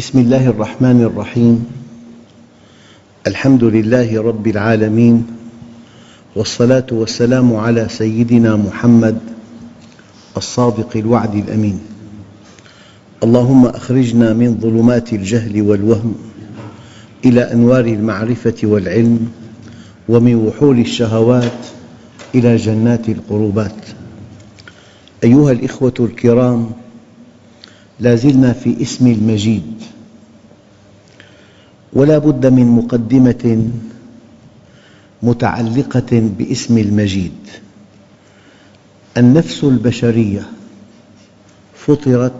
بسم الله الرحمن الرحيم. الحمد لله رب العالمين والصلاة والسلام على سيدنا محمد الصادق الوعد الأمين. اللهم أخرجنا من ظلمات الجهل والوهم إلى أنوار المعرفة والعلم ومن وحول الشهوات إلى جنات القربات. أيها الإخوة الكرام لا زلنا في اسم المجيد. ولا بد من مقدمة متعلقة باسم المجيد. النفس البشرية فطرت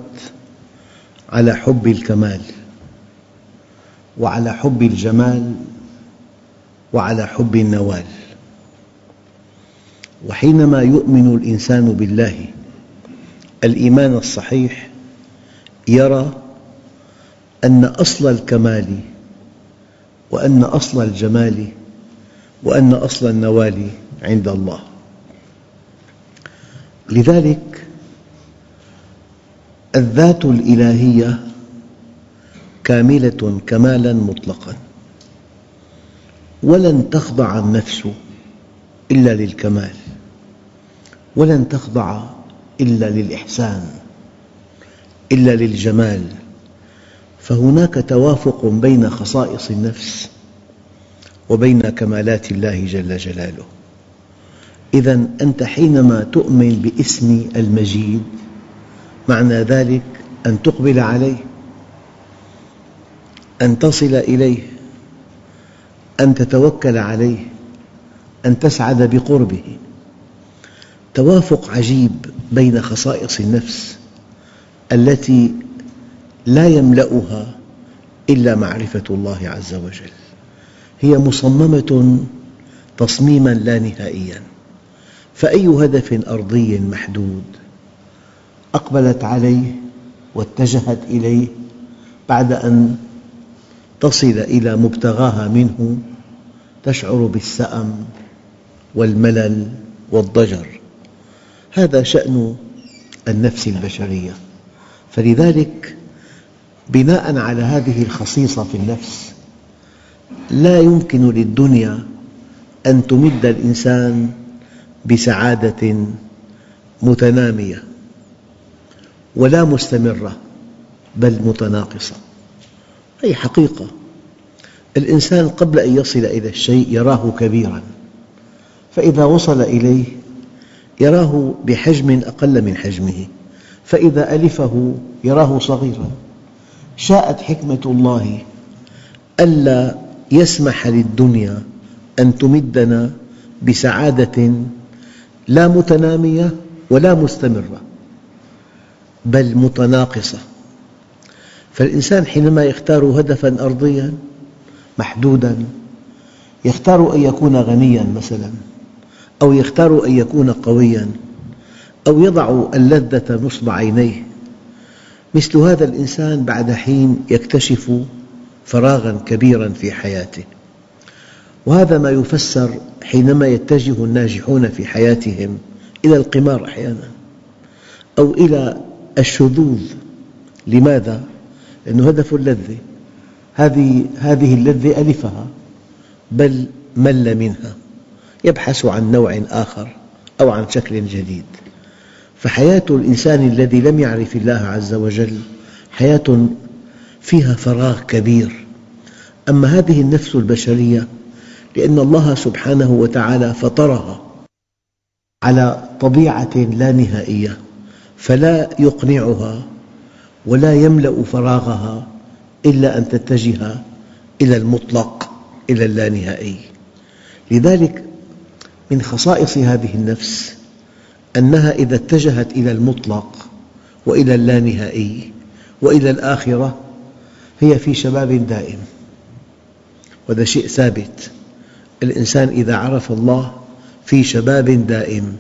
على حب الكمال وعلى حب الجمال وعلى حب النوال. وحينما يؤمن الإنسان بالله الإيمان الصحيح يرى أن أصل الكمال وأن أصل الجمال وأن أصل النوال عند الله. لذلك الذات الإلهية كاملة كمالا مطلقا ولن تخضع النفس إلا للكمال ولن تخضع إلا للإحسان إلا للجمال. فهناك توافق بين خصائص النفس وبين كمالات الله جل جلاله. إذا أنت حينما تؤمن باسم المجيد معنى ذلك أن تقبل عليه أن تصل إليه أن تتوكل عليه أن تسعد بقربه. توافق عجيب بين خصائص النفس التي لا يملأها إلا معرفة الله عز وجل. هي مصممة تصميما لا نهائيا. فأي هدف أرضي محدود أقبلت عليه واتجهت إليه بعد أن تصل إلى مبتغاها منه تشعر بالسأم والملل والضجر. هذا شأن النفس البشرية. فلذلك بناء على هذه الخصيصة في النفس لا يمكن للدنيا أن تمد الإنسان بسعادة متنامية ولا مستمرة بل متناقصة. هذه حقيقة. الإنسان قبل أن يصل إلى الشيء يراه كبيراً فإذا وصل إليه يراه بحجم أقل من حجمه فإذا ألفه يراه صغيراً. شاءت حكمة الله. ألا يسمح للدنيا أن تمدنا بسعادة لا متنامية ولا مستمرة بل متناقصة. فالإنسان حينما يختار هدفاً أرضياً محدوداً يختار أن يكون غنياً مثلاً أو يختار أن يكون قوياً أو يضع اللذة نصب عينيه. مثل هذا الإنسان بعد حين يكتشف فراغاً كبيراً في حياته. وهذا ما يفسر حينما يتجه الناجحون في حياتهم إلى القمار أحياناً أو إلى الشذوذ. لماذا؟ لأنه هدف اللذة. هذه هذه اللذة ألفها بل مل منها. يبحث عن نوع آخر أو عن شكل جديد. فحياة الإنسان الذي لم يعرف الله عز وجل حياة فيها فراغ كبير. أما هذه النفس البشرية لأن الله سبحانه وتعالى فطرها على طبيعة لا نهائية فلا يقنعها ولا يملأ فراغها إلا أن تتجه إلى المطلق إلى اللانهائي لذلك من خصائص هذه النفس أنها إذا اتجهت إلى المطلق وإلى اللانهائي وإلى الآخرة هي في شباب دائم. وهذا شيء ثابت. الإنسان إذا عرف الله في شباب دائم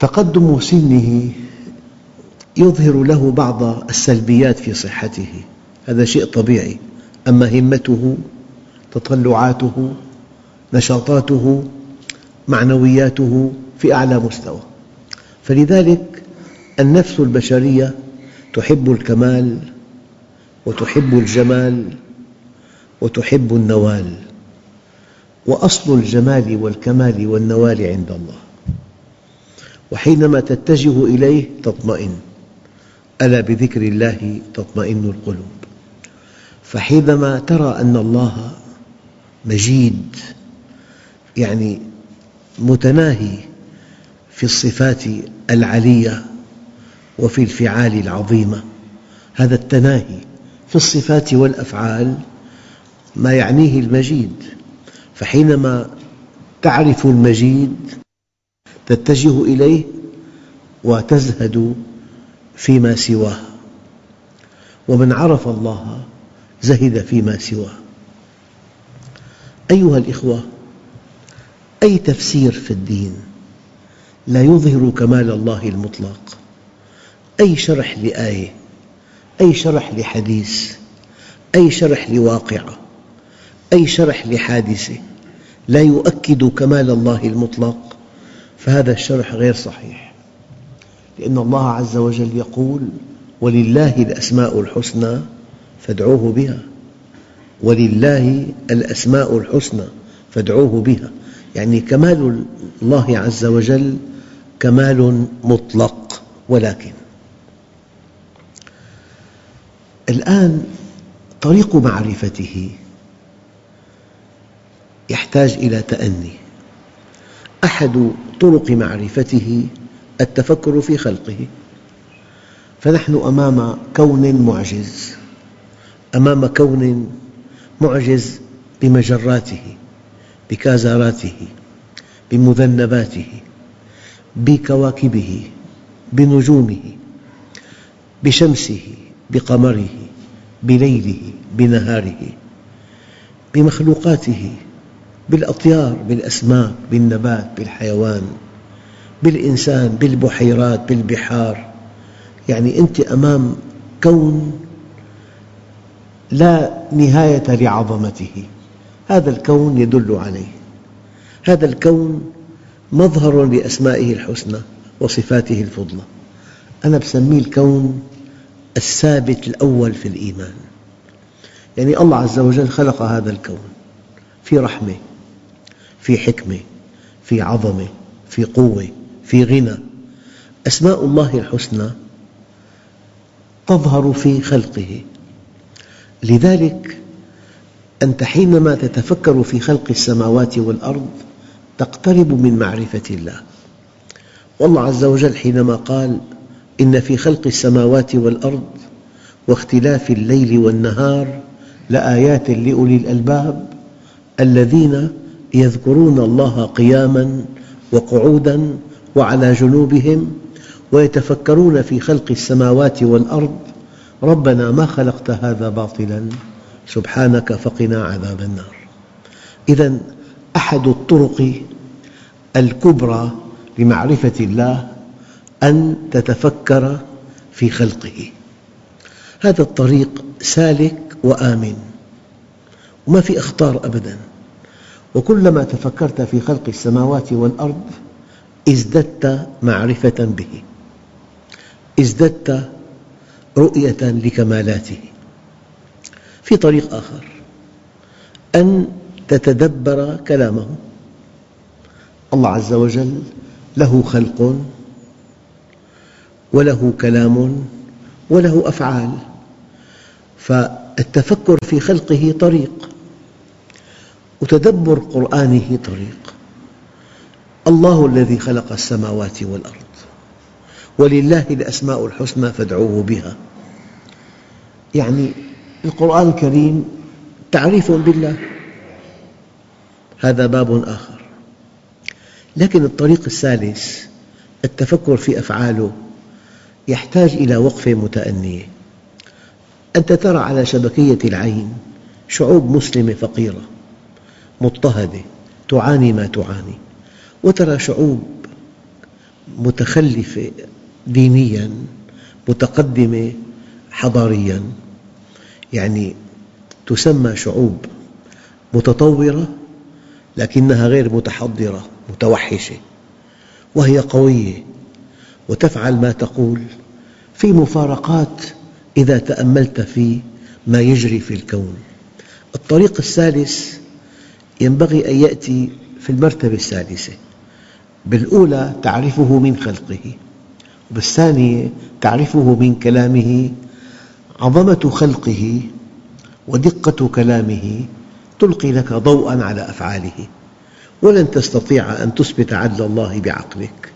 تقدم سنه يظهر له بعض السلبيات في صحته. هذا شيء طبيعي. أما همته تطلعاته نشاطاته معنوياته في أعلى مستوى. فلذلك النفس البشرية تحب الكمال وتحب الجمال وتحب النوال وأصل الجمال والكمال والنوال عند الله. وحينما تتجه إليه تطمئن ألا بذكر الله تطمئن القلوب. فحينما ترى أن الله مجيد يعني متناهي في الصفات العلية وفي الفعال العظيمة. هذا التناهي في الصفات والأفعال ما يعنيه المجيد. فحينما تعرف المجيد تتجه إليه وتزهد فيما سواه. ومن عرف الله زهد فيما سواه. أيها الأخوة أي تفسير في الدين؟ لا يظهر كمال الله المطلق. أي شرح لآية أي شرح لحديث أي شرح لواقعة أي شرح لحادثة لا يؤكد كمال الله المطلق فهذا الشرح غير صحيح. لأن الله عز وجل يقول ولله الأسماء الحسنى فادعوه بها ولله الأسماء الحسنى فادعوه بها. يعني كمال الله عز وجل كمال مطلق ولكن الآن طريق معرفته يحتاج إلى تأني. أحد طرق معرفته التفكر في خلقه. فنحن أمام كون معجز أمام كون معجز بمجراته بكازاراته بمذنباته. بكواكبه بنجومه بشمسه بقمره بليله بنهاره بمخلوقاته بالأطيار بالأسماك بالنبات بالحيوان بالإنسان بالبحيرات بالبحار. يعني أنت أمام كون لا نهاية لعظمته. هذا الكون يدل عليه. هذا الكون مظهر لأسمائه الحسنى وصفاته الفضلى. أنا أسميه الكون الثابت الأول في الإيمان. يعني الله عز وجل خلق هذا الكون في رحمة في حكمة في عظمة في قوة في غنى. أسماء الله الحسنى تظهر في خلقه. لذلك أنت حينما تتفكر في خلق السماوات والأرض تقترب من معرفة الله. والله عز وجل حينما قال إن في خلق السماوات والأرض واختلاف الليل والنهار لآيات لأولي الألباب الذين يذكرون الله قياماً وقعوداً وعلى جنوبهم ويتفكرون في خلق السماوات والأرض ربنا ما خلقت هذا باطلاً سبحانك فقنا عذاب النار. إذا أحد الطرق الكبرى لمعرفة الله أن تتفكر في خلقه. هذا الطريق سالك وآمن وما في أخطار أبداً. وكلما تفكرت في خلق السماوات والأرض ازددت معرفة به ازددت رؤية لكمالاته. في طريق آخر أن تتدبر كلامه الله عز وجل له خلق وله كلام وله أفعال فالتفكر في خلقه طريق وتدبر قرآنه طريق. الله الذي خلق السماوات والأرض ولله الأسماء الحسنى فادعوه بها. يعني القرآن الكريم تعريف بالله. هذا باب آخر. لكن الطريق الثالث التفكر في أفعاله يحتاج إلى وقفة متأنية أنت ترى على شبكية العين شعوب مسلمة فقيرة مضطهدة تعاني ما تعاني وترى شعوب متخلفة دينياً متقدمة حضارياً. يعني تسمى شعوب متطورة لكنها غير متحضرة متوحشة وهي قوية وتفعل ما تقول في مفارقات إذا تأملت في ما يجري في الكون. الطريق الثالث ينبغي أن يأتي في المرتبة الثالثة بالأولى تعرفه من خلقه وبالثانية تعرفه من كلامه عظمة خلقه ودقة كلامه تلقي لك ضوءا على أفعاله ولن تستطيع أن تثبت عدل الله بعقلك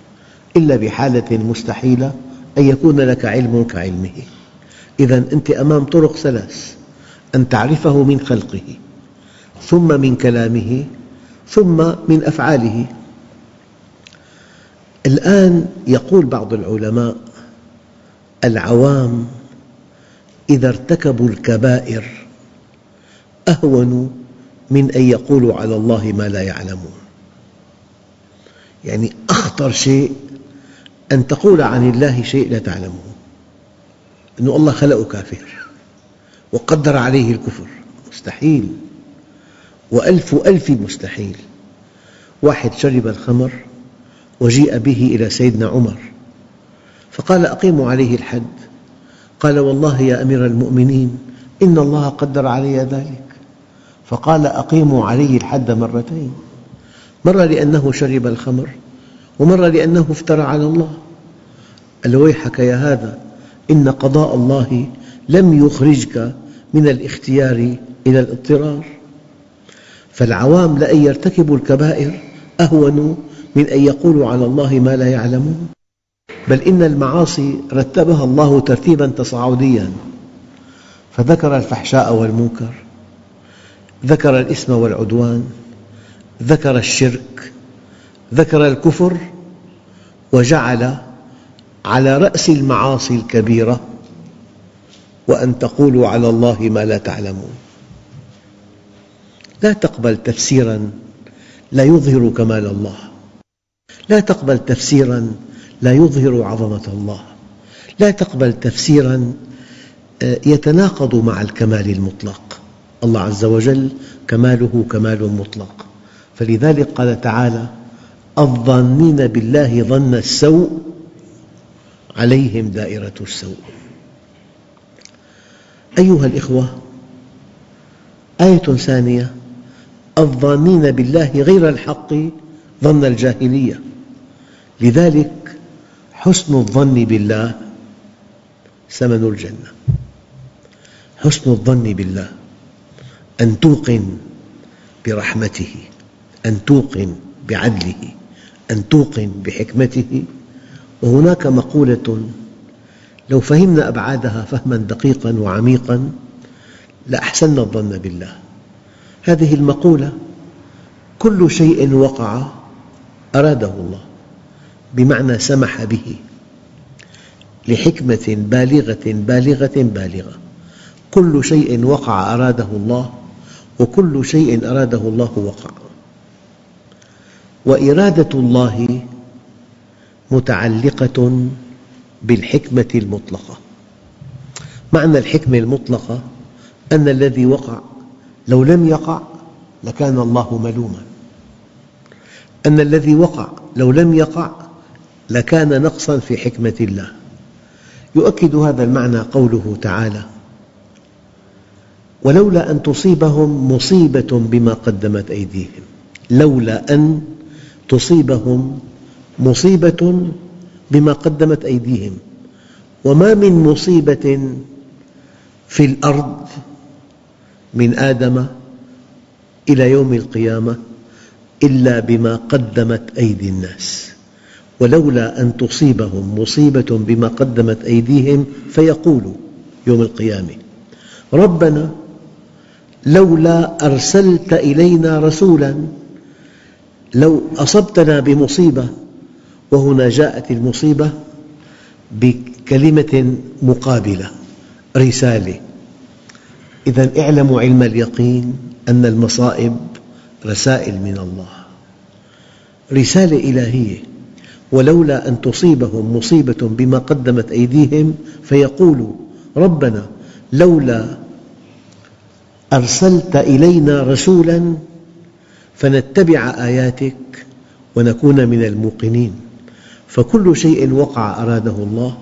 إلا بحالة مستحيلة أن يكون لك علم كعلمه. إذا أنت أمام طرق ثلاث أن تعرفه من خلقه ثم من كلامه ثم من أفعاله. الآن يقول بعض العلماء العوام إذا ارتكبوا الكبائر أهون من أن يقولوا على الله ما لا يعلمون. يعني أخطر شيء أن تقول عن الله شيء لا تعلمه. أن الله خلقه كافر وقدر عليه الكفر مستحيل. وألف ألف مستحيل. واحد شرب الخمر وجيء به إلى سيدنا عمر فقال أقيموا عليه الحد. قال والله يا أمير المؤمنين إن الله قدر علي ذلك. فقال أقيموا عليه الحد مرتين. مرة لأنه شرب الخمر ومرة لأنه افترى على الله. قال ويحك يا هذا؟ إن قضاء الله لم يخرجك من الاختيار إلى الاضطرار. فالعوام لأن يرتكبوا الكبائر أهون من أن يقولوا على الله ما لا يعلمون. بل إن المعاصي رتبها الله ترتيبا تصاعديا. فذكر الفحشاء والمنكر. ذكر الإثم والعدوان ذكر الشرك ذكر الكفر وجعل على رأس المعاصي الكبيرة وأن تقولوا على الله ما لا تعلمون. لا تقبل تفسيراً لا يظهر كمال الله. لا تقبل تفسيراً لا يظهر عظمة الله. لا تقبل تفسيراً آه، يتناقض مع الكمال المطلق. الله عز وجل كماله كمال مطلق. فلذلك قال تعالى الظانين بالله ظن السوء عليهم دائرة السوء. أيها الأخوة آية ثانية الظانين بالله غير الحق ظن الجاهلية. لذلك حسن الظن بالله ثمن الجنة. حسن الظن بالله. أن توقن برحمته أن توقن بعدله أن توقن بحكمته. وهناك مقولة لو فهمنا أبعادها فهما دقيقا وعميقا لأحسننا الظن بالله. هذه المقولة كل شيء وقع أراده الله بمعنى سمح به لحكمة بالغة بالغة بالغة. كل شيء وقع أراده الله وكل شيء أراده الله وقع. وإرادة الله متعلقة بالحكمة المطلقة. معنى الحكمة المطلقة أن الذي وقع لو لم يقع لكان الله ملوما. أن الذي وقع لو لم يقع لكان نقصا في حكمة الله. يؤكد هذا المعنى قوله تعالى ولولا أن تصيبهم مصيبة بما قدمت أيديهم. لولا أن تصيبهم مصيبة بما قدمت أيديهم. وما من مصيبة في الأرض من آدم إلى يوم القيامة إلا بما قدمت أيدي الناس. ولولا أن تصيبهم مصيبة بما قدمت أيديهم فيقولوا يوم القيامة ربنا لولا أرسلت إلينا رسولاً لو أصبتنا بمصيبة وهنا جاءت المصيبة بكلمة مقابلة رسالة. إذا اعلموا علم اليقين أن المصائب رسائل من الله. رسالة إلهية. ولولا أن تصيبهم مصيبة بما قدمت أيديهم فيقولوا ربنا لولا أرسلت إلينا رسولا فنتبع آياتك ونكون من الموقنين. فكل شيء وقع أراده الله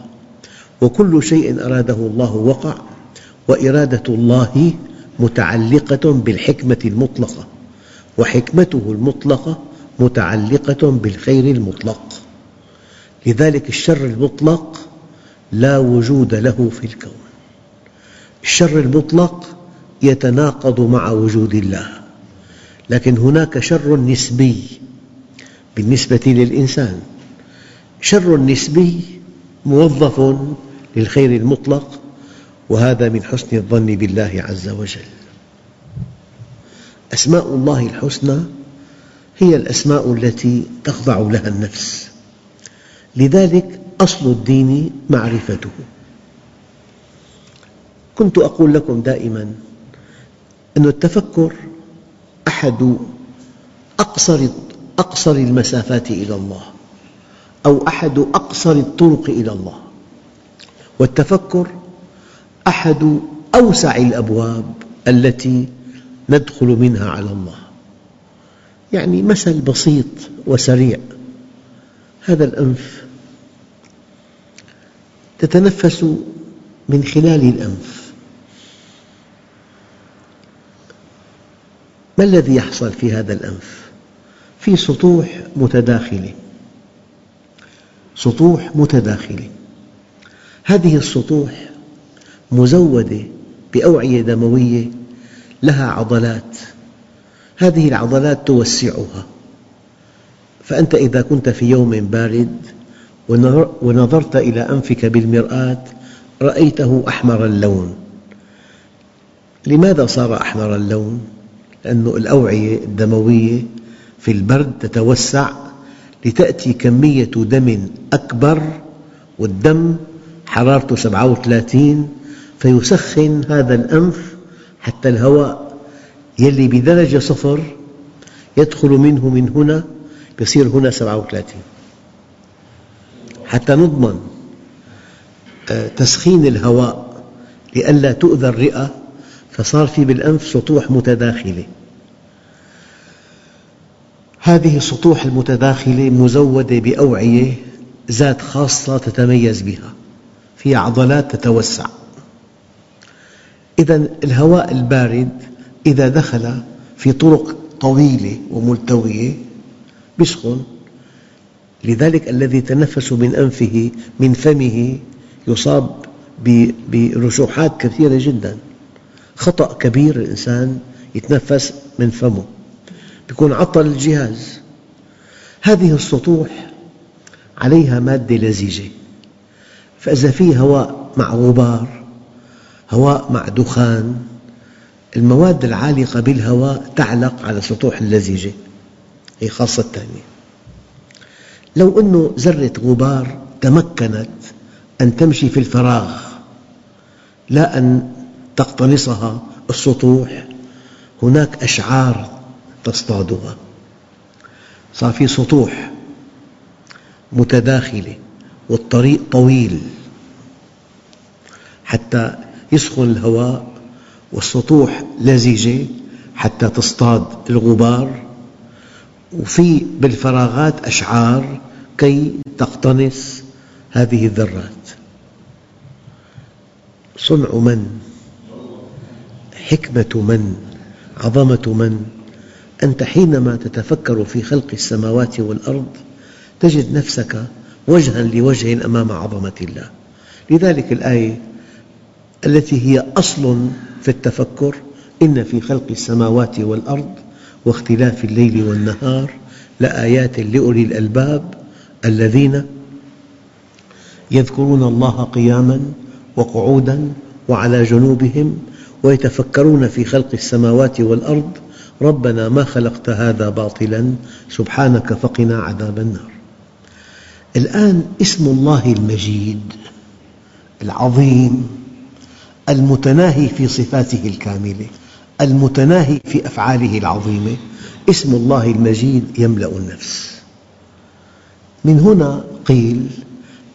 وكل شيء أراده الله وقع وإرادة الله متعلقة بالحكمة المطلقة وحكمته المطلقة متعلقة بالخير المطلق. لذلك الشر المطلق لا وجود له في الكون. الشر المطلق يتناقض مع وجود الله. لكن هناك شر نسبي بالنسبة للإنسان. شر نسبي موظف للخير المطلق وهذا من حسن الظن بالله عز وجل. أسماء الله الحسنى هي الأسماء التي تخضع لها النفس. لذلك أصل الدين معرفته. كنت أقول لكم دائماً أن التفكر أحد أقصر أقصر المسافات إلى الله أو أحد أقصر الطرق إلى الله. والتفكر أحد أوسع الأبواب التي ندخل منها على الله. يعني مثل بسيط وسريع. هذا الأنف تتنفس من خلال الأنف. ما الذي يحصل في هذا الأنف؟ في سطوح متداخلة. سطوح متداخلة. هذه السطوح مزودة بأوعية دموية لها عضلات. هذه العضلات توسعها. فأنت إذا كنت في يوم بارد ونظرت إلى أنفك بالمرآة رأيته أحمر اللون. لماذا صار أحمر اللون؟ لأن الأوعية الدموية في البرد تتوسع لتأتي كمية دم أكبر والدم حرارته 37 فيسخن هذا الأنف حتى الهواء يلي بدرجة صفر يدخل منه من هنا يصير هنا 37 حتى نضمن آه، تسخين الهواء لئلا تؤذى الرئة فصار في بالأنف سطوح متداخلة. هذه السطوح المتداخلة مزودة بأوعية ذات خاصة تتميز بها فيها عضلات تتوسع. إذا الهواء البارد إذا دخل في طرق طويلة وملتوية يسخن لذلك الذي يتنفس من أنفه من فمه يصاب برشوحات كثيرة جدا. خطأ كبير الإنسان يتنفس من فمه. يكون عطل الجهاز. هذه السطوح عليها مادة لزجة فإذا في هواء مع غبار هواء مع دخان المواد العالقة بالهواء تعلق على السطوح اللزجة هي خاصة ثانية لو أن ذرة غبار تمكنت أن تمشي في الفراغ لا أن تقتنصها السطوح. هناك أشعار تصطادها. صار في سطوح متداخلة والطريق طويل حتى يسخن الهواء والسطوح لزجة حتى تصطاد الغبار. وفي بالفراغات أشعار كي تقتنص هذه الذرات. صنع من؟ حكمة من؟ عظمة من؟ أنت حينما تتفكر في خلق السماوات والأرض تجد نفسك وجها لوجه أمام عظمة الله لذلك الآية التي هي أصل في التفكر إن في خلق السماوات والأرض واختلاف الليل والنهار لآيات لأولي الألباب الذين يذكرون الله قياماً وقعوداً وعلى جنوبهم ويتفكرون في خلق السماوات والأرض ربنا ما خلقت هذا باطلا سبحانك فقنا عذاب النار. الآن اسم الله المجيد العظيم المتناهي في صفاته الكاملة المتناهي في أفعاله العظيمة اسم الله المجيد يملأ النفس. من هنا قيل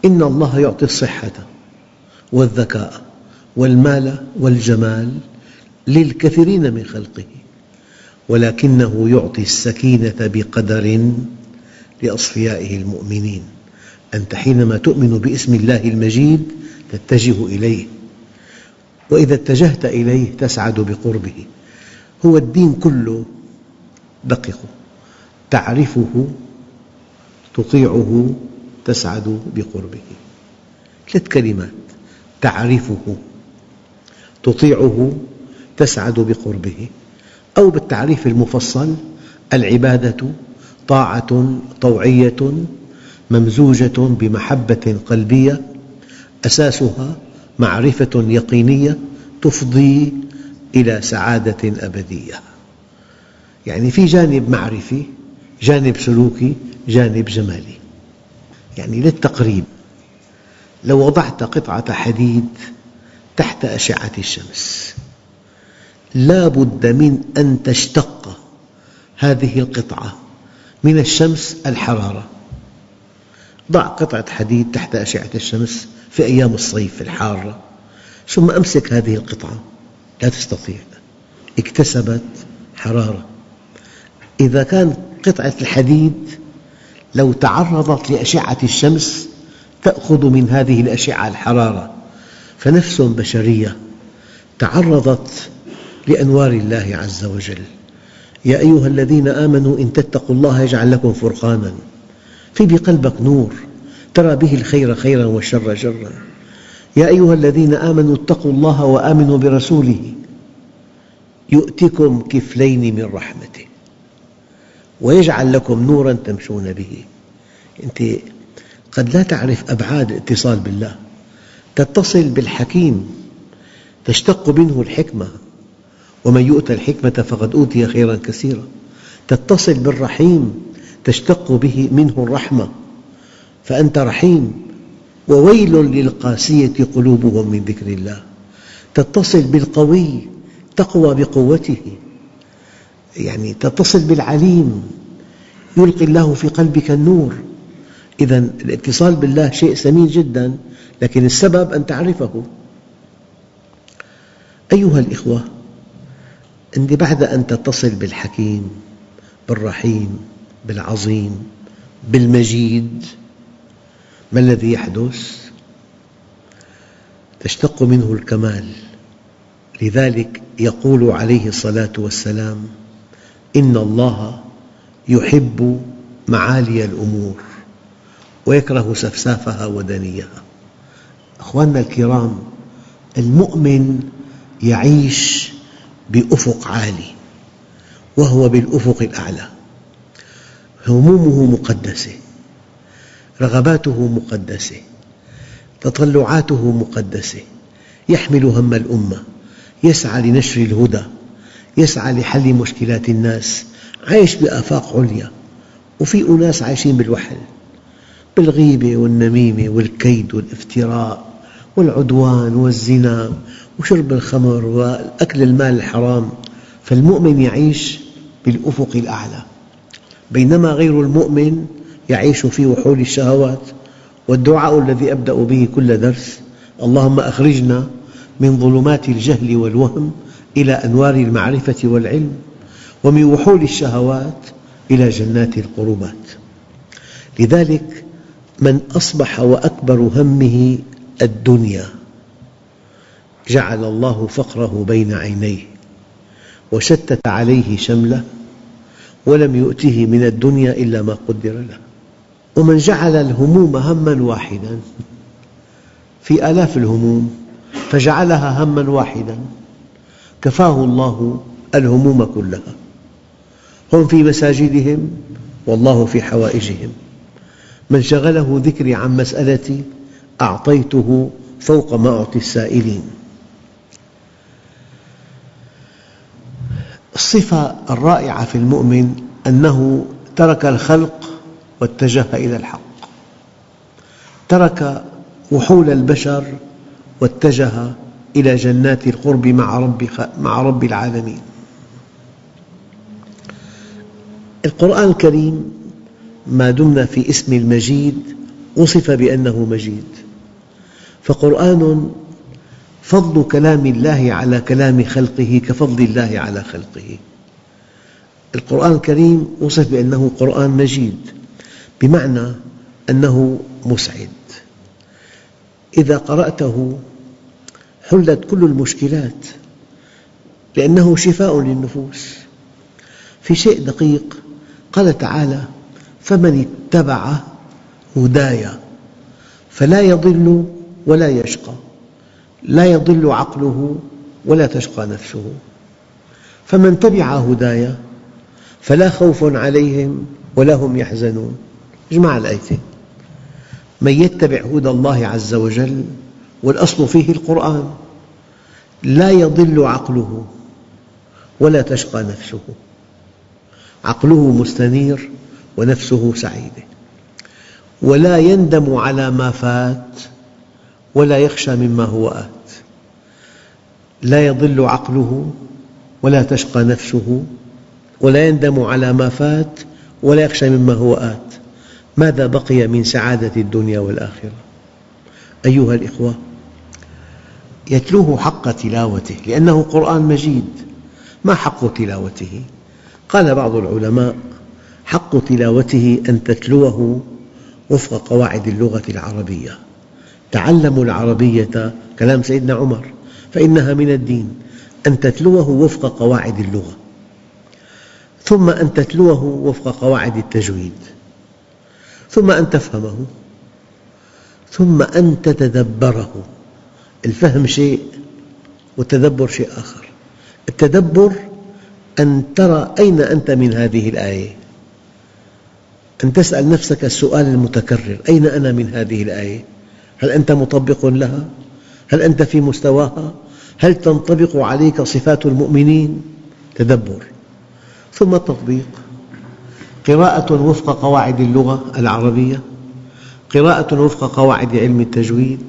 إن الله يعطي الصحة والذكاء. والمال والجمال للكثيرين من خلقه ولكنه يعطي السكينة بقدر لأصفيائه المؤمنين. أنت حينما تؤمن باسم الله المجيد تتجه إليه وإذا اتجهت إليه تسعد بقربه. هو الدين كله دقق تعرفه تطيعه تسعد بقربه. ثلاث كلمات تعرفه. تطيعه تسعد بقربه. أو بالتعريف المفصل العبادة طاعة طوعية ممزوجة بمحبة قلبية أساسها معرفة يقينية تفضي إلى سعادة أبدية. يعني في جانب معرفي جانب سلوكي جانب جمالي. يعني للتقريب لو وضعت قطعة حديد تحت أشعة الشمس. لا بد من أن تشتق هذه القطعة من الشمس الحرارة. ضع قطعة حديد تحت أشعة الشمس في أيام الصيف الحارة ثم أمسك هذه القطعة. لا تستطيع. اكتسبت حرارة. إذا كان قطعة الحديد لو تعرضت لأشعة الشمس تأخذ من هذه الأشعة الحرارة. فنفس بشرية تعرضت لأنوار الله عز وجل. يا أيها الذين آمنوا إن تتقوا الله يجعل لكم فرقانا. في بقلبك نور ترى به الخير خيرا والشر شرا. يا أيها الذين آمنوا اتقوا الله وآمنوا برسوله. يؤتكم كفلين من رحمته. ويجعل لكم نورا تمشون به. أنت قد لا تعرف أبعاد الاتصال بالله. تتصل بالحكيم تشتق منه الحكمة. ومن يؤت الحكمة فقد أوتي خيرا كثيرا. تتصل بالرحيم تشتق به منه الرحمة. فأنت رحيم وويل للقاسية قلوبهم من ذكر الله. تتصل بالقوي تقوى بقوته. يعني تتصل بالعليم يلقي الله في قلبك النور. إذا الاتصال بالله شيء ثمين جدا. لكن السبب أن تعرفه. أيها الإخوة أنت بعد أن تتصل بالحكيم بالرحيم بالعظيم بالمجيد ما الذي يحدث؟ تشتق منه الكمال. لذلك يقول عليه الصلاة والسلام إن الله يحب معالي الأمور ويكره سفسافها ودنيها أخواننا الكرام المؤمن يعيش بأفق عالي وهو بالأفق الأعلى. همومه مقدسة رغباته مقدسة تطلعاته مقدسة. يحمل هم الأمة يسعى لنشر الهدى يسعى لحل مشكلات الناس. عايش بآفاق عليا وفي أناس عايشين بالوحل بالغيبة والنميمة والكيد والافتراء. والعدوان والزنا وشرب الخمر وأكل المال الحرام فالمؤمن يعيش بالأفق الأعلى. بينما غير المؤمن يعيش في وحول الشهوات والدعاء الذي أبدأ به كل درس. اللهم أخرجنا من ظلمات الجهل والوهم إلى أنوار المعرفة والعلم ومن وحول الشهوات إلى جنات القربات. لذلك من أصبح وأكبر همه الدنيا. جعل الله فقره بين عينيه وشتت عليه شمله ولم يؤته من الدنيا إلا ما قدر له. ومن جعل الهموم هما واحدا في آلاف الهموم فجعلها هما واحدا كفاه الله الهموم كلها. هم في مساجدهم والله في حوائجهم. من شغله ذكري عن مسألتي أعطيته فوق ما أعطي السائلين. الصفة الرائعة في المؤمن أنه ترك الخلق واتجه إلى الحق. ترك وحول البشر واتجه إلى جنات القرب مع رب, مع رب العالمين. القرآن الكريم ما دمنا في اسم المجيد وصف بأنه مجيد. فقرآن فضل كلام الله على كلام خلقه كفضل الله على خلقه. القرآن الكريم وصف بأنه قرآن مجيد بمعنى أنه مسعد. إذا قرأته حلت كل المشكلات لأنه شفاء للنفوس. في شيء دقيق قال تعالى فمن اتبع هداي فلا يضل ولا يشقى. لا يضل عقله ولا تشقى نفسه. فمن تبع هداي فلا خوف عليهم ولا هم يحزنون. اجمع الآيتين. من يتبع هدى الله عز وجل والأصل فيه القرآن لا يضل عقله ولا تشقى نفسه. عقله مستنير ونفسه سعيدة. ولا يندم على ما فات ولا يخشى مما هو آت. لا يضل عقله ولا تشقى نفسه ولا يندم على ما فات ولا يخشى مما هو آت. ماذا بقي من سعادة الدنيا والآخرة؟ أيها الإخوة يتلوه حق تلاوته لأنه قرآن مجيد. ما حق تلاوته؟ قال بعض العلماء حق تلاوته أن تتلوه وفق قواعد اللغة العربية. تعلموا العربية كلام سيدنا عمر فإنها من الدين أن تتلوه وفق قواعد اللغة ثم أن تتلوه وفق قواعد التجويد ثم أن تفهمه ثم أن تتدبره. الفهم شيء والتدبر شيء آخر. التدبر أن ترى أين أنت من هذه الآية أن تسأل نفسك السؤال المتكرر أين أنا من هذه الآية؟ هل أنت مطبق لها؟ هل أنت في مستواها؟ هل تنطبق عليك صفات المؤمنين؟ تدبر. ثم التطبيق. قراءة وفق قواعد اللغة العربية. قراءة وفق قواعد علم التجويد.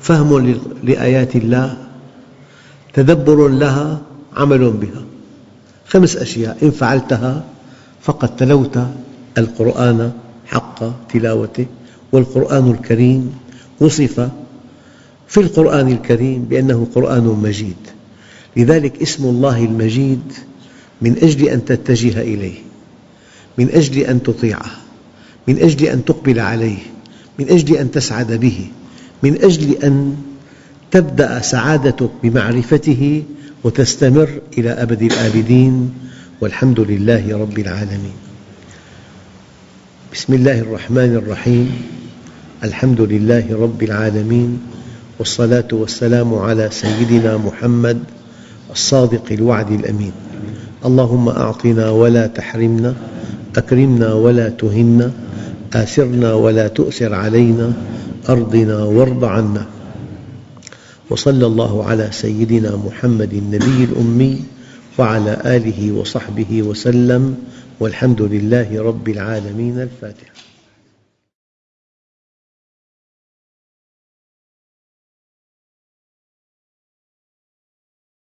فهم لآيات الله. تدبر لها عمل بها. خمس أشياء. إن فعلتها فقد تلوت القرآن حق تلاوته والقرآن الكريم. وصف في القرآن الكريم بأنه قرآن مجيد. لذلك اسم الله المجيد من أجل أن تتجه إليه من أجل أن تطيعه من أجل أن تقبل عليه من أجل أن تسعد به من أجل أن تبدأ سعادتك بمعرفته وتستمر إلى أبد الآبدين. والحمد لله رب العالمين. بسم الله الرحمن الرحيم. الحمد لله رب العالمين والصلاة والسلام على سيدنا محمد الصادق الوعد الأمين. اللهم أعطنا ولا تحرمنا أكرمنا ولا تهنا آثرنا ولا تؤثر علينا أرضنا وارض عنا. وصلى الله على سيدنا محمد النبي الأمي وعلى آله وصحبه وسلم والحمد لله رب العالمين الفاتحة